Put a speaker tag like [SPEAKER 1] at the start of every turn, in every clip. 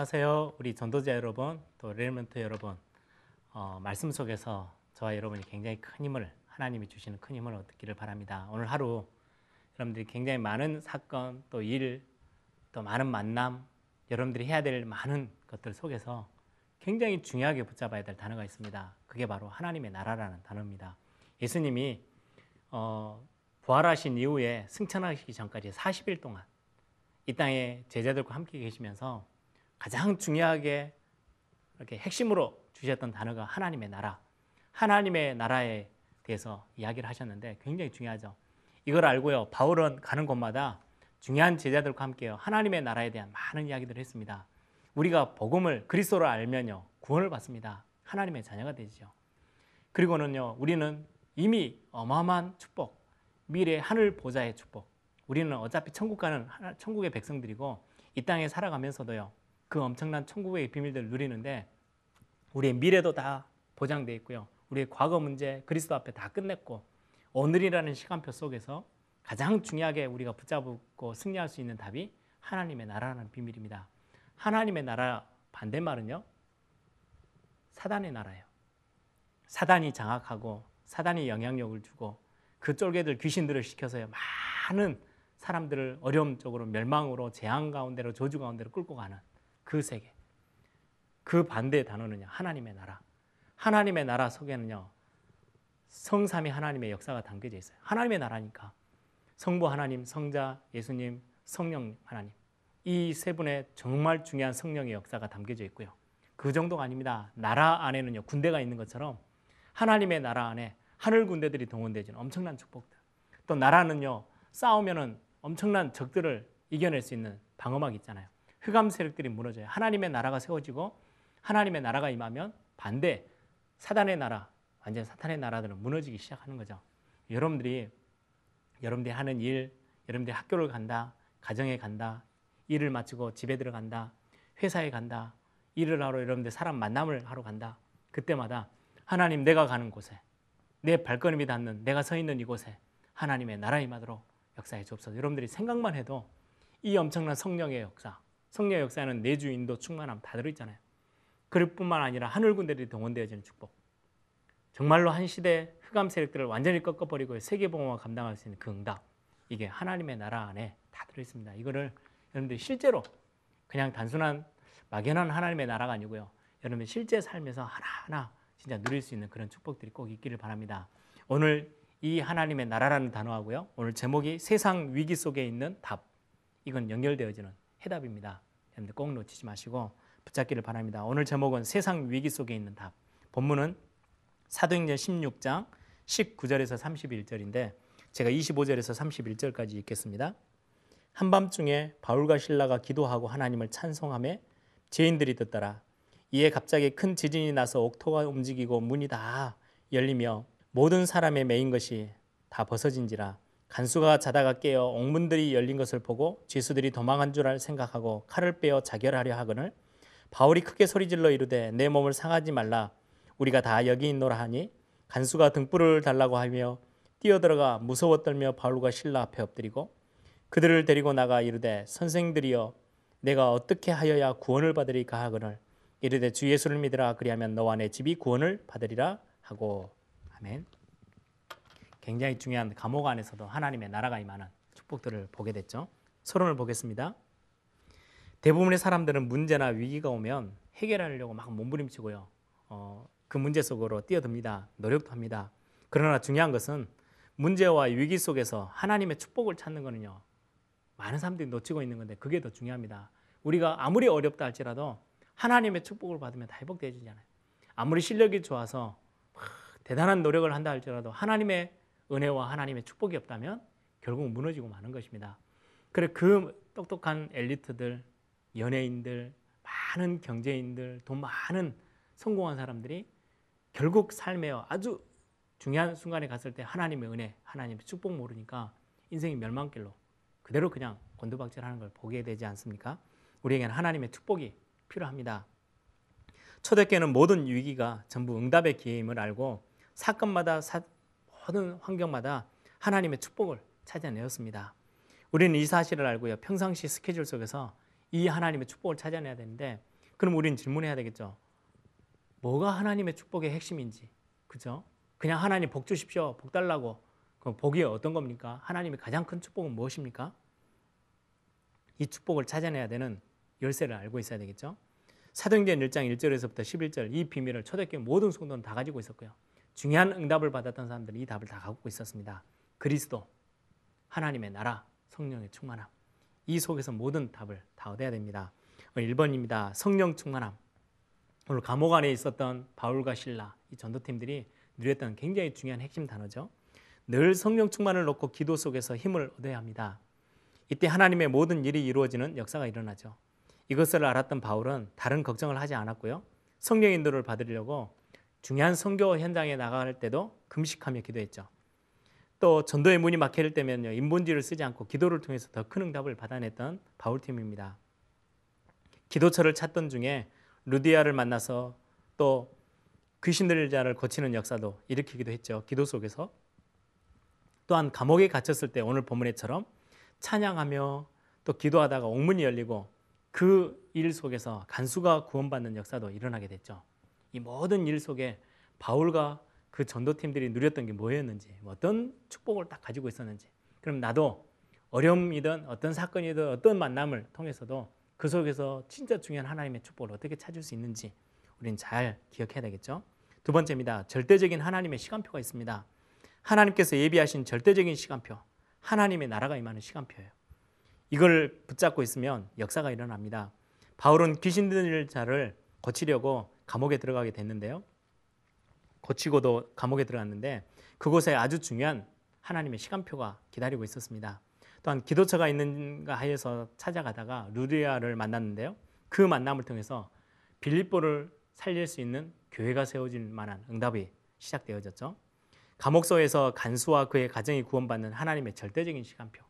[SPEAKER 1] 안녕하세요. 우리 전도자 여러분, 또 Remnant 여러분. 어, 말씀 속에서 저와 여러분이 굉장히 큰 힘을 하나님이 주시는 큰 힘을 얻기를 바랍니다. 오늘 하루 여러분들이 굉장히 많은 사건, 또 일, 또 많은 만남, 여러분들이 해야 될 많은 것들 속에서 굉장히 중요하게 붙잡아야 될 단어가 있습니다. 그게 바로 하나님의 나라라는 단어입니다. 예수님이 어, 부활하신 이후에 승천하시기 전까지 40일 동안 이 땅에 제자들과 함께 계시면서 가장 중요하게 이렇게 핵심으로 주셨던 단어가 하나님의 나라, 하나님의 나라에 대해서 이야기를 하셨는데 굉장히 중요하죠. 이걸 알고요. 바울은 가는 곳마다 중요한 제자들과 함께요. 하나님의 나라에 대한 많은 이야기들을 했습니다. 우리가 복음을 그리스도로 알면요. 구원을 받습니다. 하나님의 자녀가 되죠. 그리고는요. 우리는 이미 어마어마한 축복, 미래 하늘 보좌의 축복. 우리는 어차피 천국 가는 천국의 백성들이고 이 땅에 살아가면서도요. 그 엄청난 천국의 비밀들을 누리는데 우리의 미래도 다 보장되어 있고요. 우리의 과거 문제 그리스도 앞에 다 끝냈고 오늘이라는 시간표 속에서 가장 중요하게 우리가 붙잡고 승리할 수 있는 답이 하나님의 나라라는 비밀입니다. 하나님의 나라 반대말은요. 사단의 나라예요. 사단이 장악하고 사단이 영향력을 주고 그 쫄개들 귀신들을 시켜서요. 많은 사람들을 어려움 쪽으로 멸망으로 재앙 가운데로 저주 가운데로 끌고 가는 그 세계. 그 반대의 단어는요. 하나님의 나라. 하나님의 나라 속에는요. 성삼위 하나님의 역사가 담겨져 있어요. 하나님의 나라니까 성부 하나님, 성자, 예수님, 성령 하나님 이 세 분의 정말 중요한 성령의 역사가 담겨져 있고요. 그 정도가 아닙니다. 나라 안에는요 군대가 있는 것처럼 하나님의 나라 안에 하늘 군대들이 동원되지는 엄청난 축복들. 또 나라는요 싸우면은 엄청난 적들을 이겨낼 수 있는 방어막 있잖아요. 흑암 세력들이 무너져요. 하나님의 나라가 세워지고 하나님의 나라가 임하면 반대 사단의 나라, 완전 사탄의 나라들은 무너지기 시작하는 거죠. 여러분들이 여러분들이 하는 일, 여러분들이 학교를 간다, 가정에 간다, 일을 마치고 집에 들어간다, 회사에 간다, 일을 하러 여러분들 사람 만남을 하러 간다. 그때마다 하나님 내가 가는 곳에 내 발걸음이 닿는 내가 서 있는 이곳에 하나님의 나라 임하도록 역사에 주옵소서. 여러분들이 생각만 해도 이 엄청난 성령의 역사, 성령의 역사는 내주 인도 충만함 다 들어있잖아요. 그럴 뿐만 아니라 하늘 군대들이 동원되어지는 축복. 정말로 한 시대 흑암 세력들을 완전히 꺾어버리고 세계 봉화가 감당할 수 있는 그 응답. 이게 하나님의 나라 안에 다 들어있습니다. 이거를 여러분들이 실제로 그냥 단순한 막연한 하나님의 나라가 아니고요. 여러분 실제 삶에서 하나하나 진짜 누릴 수 있는 그런 축복들이 꼭 있기를 바랍니다. 오늘 이 하나님의 나라라는 단어하고요. 오늘 제목이 세상 위기 속에 있는 답. 이건 연결되어지는 해답입니다. 여러분들 꼭 놓치지 마시고 붙잡기를 바랍니다. 오늘 제목은 세상 위기 속에 있는 답. 본문은 사도행전 16장 19절에서 31절인데 제가 25절에서 31절까지 읽겠습니다. 한밤중에 바울과 신라가 기도하고 하나님을 찬송함에 죄인들이 듣더라. 이에 갑자기 큰 지진이 나서 옥토가 움직이고 문이 다 열리며 모든 사람의 메인 것이 다 벗어진지라 간수가 자다가 깨어 옥문들이 열린 것을 보고 죄수들이 도망한 줄 알 생각하고 칼을 빼어 자결하려 하거늘 바울이 크게 소리질러 이르되 내 몸을 상하지 말라. 우리가 다 여기 있노라 하니 간수가 등불을 달라고 하며 뛰어들어가 무서워 떨며 바울과 신라 앞에 엎드리고 그들을 데리고 나가 이르되 선생들이여 내가 어떻게 하여야 구원을 받으리까 하거늘? 이르되 주 예수를 믿으라. 그리하면 너와 내 집이 구원을 받으리라 하고. 아멘. 굉장히 중요한 감옥 안에서도 하나님의 나라가 임하는 축복들을 보게 됐죠. 서론을 보겠습니다. 대부분의 사람들은 문제나 위기가 오면 해결하려고 막 몸부림치고요. 어, 그 문제 속으로 뛰어듭니다. 노력도 합니다. 그러나 중요한 것은 문제와 위기 속에서 하나님의 축복을 찾는 거는요. 많은 사람들이 놓치고 있는 건데 그게 더 중요합니다. 우리가 아무리 어렵다 할지라도 하나님의 축복을 받으면 다 회복되어지잖아요. 아무리 실력이 좋아서 대단한 노력을 한다 할지라도 하나님의 은혜와 하나님의 축복이 없다면 결국 무너지고 마는 것입니다. 그래 그 똑똑한 엘리트들, 연예인들, 많은 경제인들, 돈 많은 성공한 사람들이 결국 삶에 아주 중요한 순간에 갔을 때 하나님의 은혜, 하나님의 축복 모르니까 인생이 멸망길로 그대로 그냥 곤두박질하는 걸 보게 되지 않습니까? 우리에게는 하나님의 축복이 필요합니다. 초대교회는 모든 위기가 전부 응답의 기회임을 알고 사건마다 사, 모든 환경마다 하나님의 축복을 찾아내었습니다. 우리는 이 사실을 알고요. 평상시 스케줄 속에서 이 하나님의 축복을 찾아내야 되는데 그럼 우리는 질문해야 되겠죠. 뭐가 하나님의 축복의 핵심인지, 그죠? 그냥 하나님 복 주십시오, 복 달라고. 그럼 복이 어떤 겁니까? 하나님의 가장 큰 축복은 무엇입니까? 이 축복을 찾아내야 되는 열쇠를 알고 있어야 되겠죠. 사도행전 1장 1절에서부터 11절 이 비밀을 초대교회 모든 성도는 다 가지고 있었고요. 중요한 응답을 받았던 사람들은 이 답을 다 갖고 있었습니다. 그리스도, 하나님의 나라, 성령의 충만함. 이 속에서 모든 답을 다 얻어야 됩니다. 1번입니다. 성령 충만함. 오늘 감옥 안에 있었던 바울과 신라 이 전도팀들이 누렸던 굉장히 중요한 핵심 단어죠. 늘 성령 충만을 놓고 기도 속에서 힘을 얻어야 합니다. 이때 하나님의 모든 일이 이루어지는 역사가 일어나죠. 이것을 알았던 바울은 다른 걱정을 하지 않았고요. 성령 인도를 받으려고 중요한 선교 현장에 나갈 때도 금식하며 기도했죠. 또 전도의 문이 막힐 때면요 인본지를 쓰지 않고 기도를 통해서 더 큰 응답을 받아냈던 바울 팀입니다. 기도처를 찾던 중에 루디아를 만나서 또 귀신 들릴 자를 고치는 역사도 일으키기도 했죠. 기도 속에서 또한 감옥에 갇혔을 때 오늘 본문에처럼 찬양하며 또 기도하다가 옥문이 열리고 그 일 속에서 간수가 구원받는 역사도 일어나게 됐죠. 이 모든 일 속에 바울과 그 전도팀들이 누렸던 게 뭐였는지, 어떤 축복을 딱 가지고 있었는지. 그럼 나도 어려움이든 어떤 사건이든 어떤 만남을 통해서도 그 속에서 진짜 중요한 하나님의 축복을 어떻게 찾을 수 있는지 우리는 잘 기억해야 되겠죠. 두 번째입니다. 절대적인 하나님의 시간표가 있습니다. 하나님께서 예비하신 절대적인 시간표, 하나님의 나라가 임하는 시간표예요. 이걸 붙잡고 있으면 역사가 일어납니다. 바울은 귀신 들릴 자를 고치려고 감옥에 들어가게 됐는데요. 고치고도 감옥에 들어갔는데 그곳에 아주 중요한 하나님의 시간표가 기다리고 있었습니다. 또한 기도처가 있는가 하여서 찾아가다가 루디아를 만났는데요. 그 만남을 통해서 빌립보를 살릴 수 있는 교회가 세워질 만한 응답이 시작되어졌죠. 감옥소에서 간수와 그의 가정이 구원받는 하나님의 절대적인 시간표.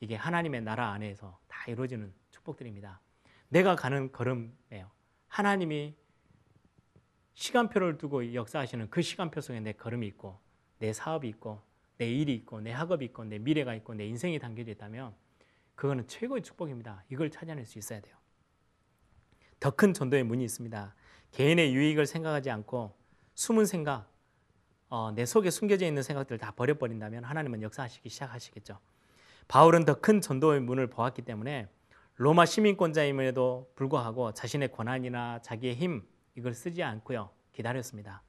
[SPEAKER 1] 이게 하나님의 나라 안에서 다 이루어지는 축복들입니다. 내가 가는 걸음이에요. 하나님이 시간표를 두고 역사하시는 그 시간표 속에 내 걸음이 있고 내 사업이 있고 내 일이 있고 내 학업이 있고 내 미래가 있고 내 인생이 담겨져 있다면 그거는 최고의 축복입니다. 이걸 찾아낼 수 있어야 돼요. 더 큰 전도의 문이 있습니다. 개인의 유익을 생각하지 않고 숨은 생각, 어, 내 속에 숨겨져 있는 생각들을 다 버려버린다면 하나님은 역사하시기 시작하시겠죠. 바울은 더 큰 전도의 문을 보았기 때문에 로마 시민권자임에도 불구하고 자신의 권한이나 자기의 힘 이걸 쓰지 않고요 기다렸습니다.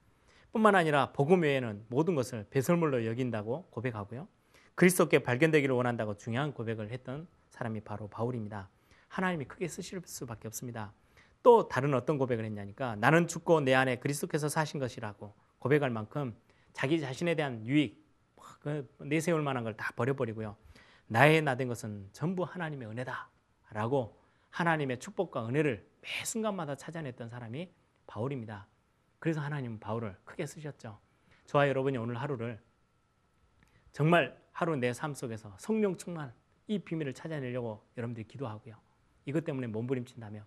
[SPEAKER 1] 뿐만 아니라 복음 외에는 모든 것을 배설물로 여긴다고 고백하고요. 그리스도께 발견되기를 원한다고 중요한 고백을 했던 사람이 바로 바울입니다. 하나님이 크게 쓰실 수밖에 없습니다. 또 다른 어떤 고백을 했냐니까 나는 죽고 내 안에 그리스도께서 사신 것이라고 고백할 만큼 자기 자신에 대한 유익 그 내세울 만한 걸 다 버려버리고요. 나의 나 된 것은 전부 하나님의 은혜다라고 하나님의 축복과 은혜를 매 순간마다 찾아냈던 사람이 바울입니다. 그래서 하나님은 바울을 크게 쓰셨죠. 저와 여러분이 오늘 하루를 정말 하루 내 삶 속에서 성령 충만 이 비밀을 찾아내려고 여러분들이 기도하고요. 이것 때문에 몸부림친다며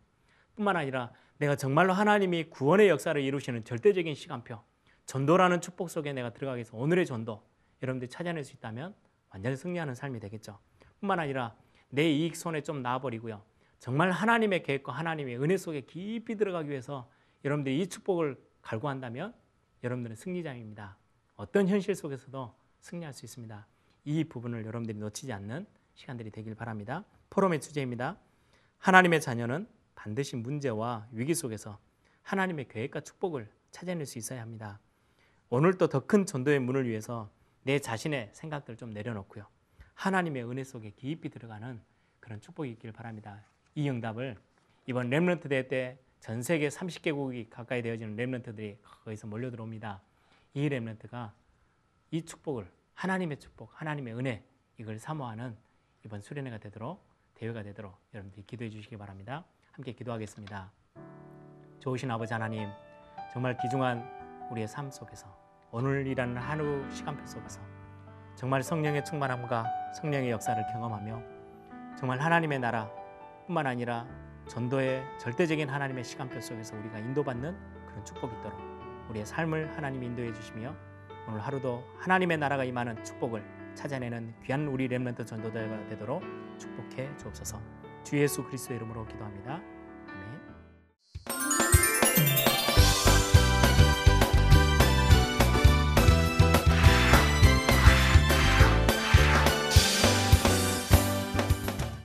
[SPEAKER 1] 뿐만 아니라 내가 정말로 하나님이 구원의 역사를 이루시는 절대적인 시간표 전도라는 축복 속에 내가 들어가기 위해서 오늘의 전도 여러분들이 찾아낼 수 있다면 완전히 승리하는 삶이 되겠죠. 뿐만 아니라 내 이익 손에 좀 놔버리고요. 정말 하나님의 계획과 하나님의 은혜 속에 깊이 들어가기 위해서 여러분들이 이 축복을 갈구한다면 여러분들은 승리자입니다. 어떤 현실 속에서도 승리할 수 있습니다. 이 부분을 여러분들이 놓치지 않는 시간들이 되길 바랍니다. 포럼의 주제입니다. 하나님의 자녀는 반드시 문제와 위기 속에서 하나님의 계획과 축복을 찾아낼 수 있어야 합니다. 오늘도 더 큰 전도의 문을 위해서 내 자신의 생각들 좀 내려놓고요. 하나님의 은혜 속에 깊이 들어가는 그런 축복이 있기를 바랍니다. 이 응답을 이번 렘런트 대회 때 전 세계 30개국이 가까이 되어지는 렘런트들이 거기서 몰려 들어옵니다. 이 렘런트가 이 축복을 하나님의 축복, 하나님의 은혜 이걸 사모하는 이번 수련회가 되도록 대회가 되도록 여러분들이 기도해 주시기 바랍니다. 함께 기도하겠습니다. 좋으신 아버지 하나님, 정말 귀중한 우리의 삶 속에서 오늘이라는 하루 시간표 속에서 정말 성령의 충만함과 성령의 역사를 경험하며 정말 하나님의 나라뿐만 아니라 전도의 절대적인 하나님의 시간표 속에서 우리가 인도받는 그런 축복이 있도록 우리의 삶을 하나님 인도해 주시며 오늘 하루도 하나님의 나라가 임하는 축복을 찾아내는 귀한 우리 렘넌트 전도자가 되도록 축복해 주옵소서. 주 예수 그리스도의 이름으로 기도합니다.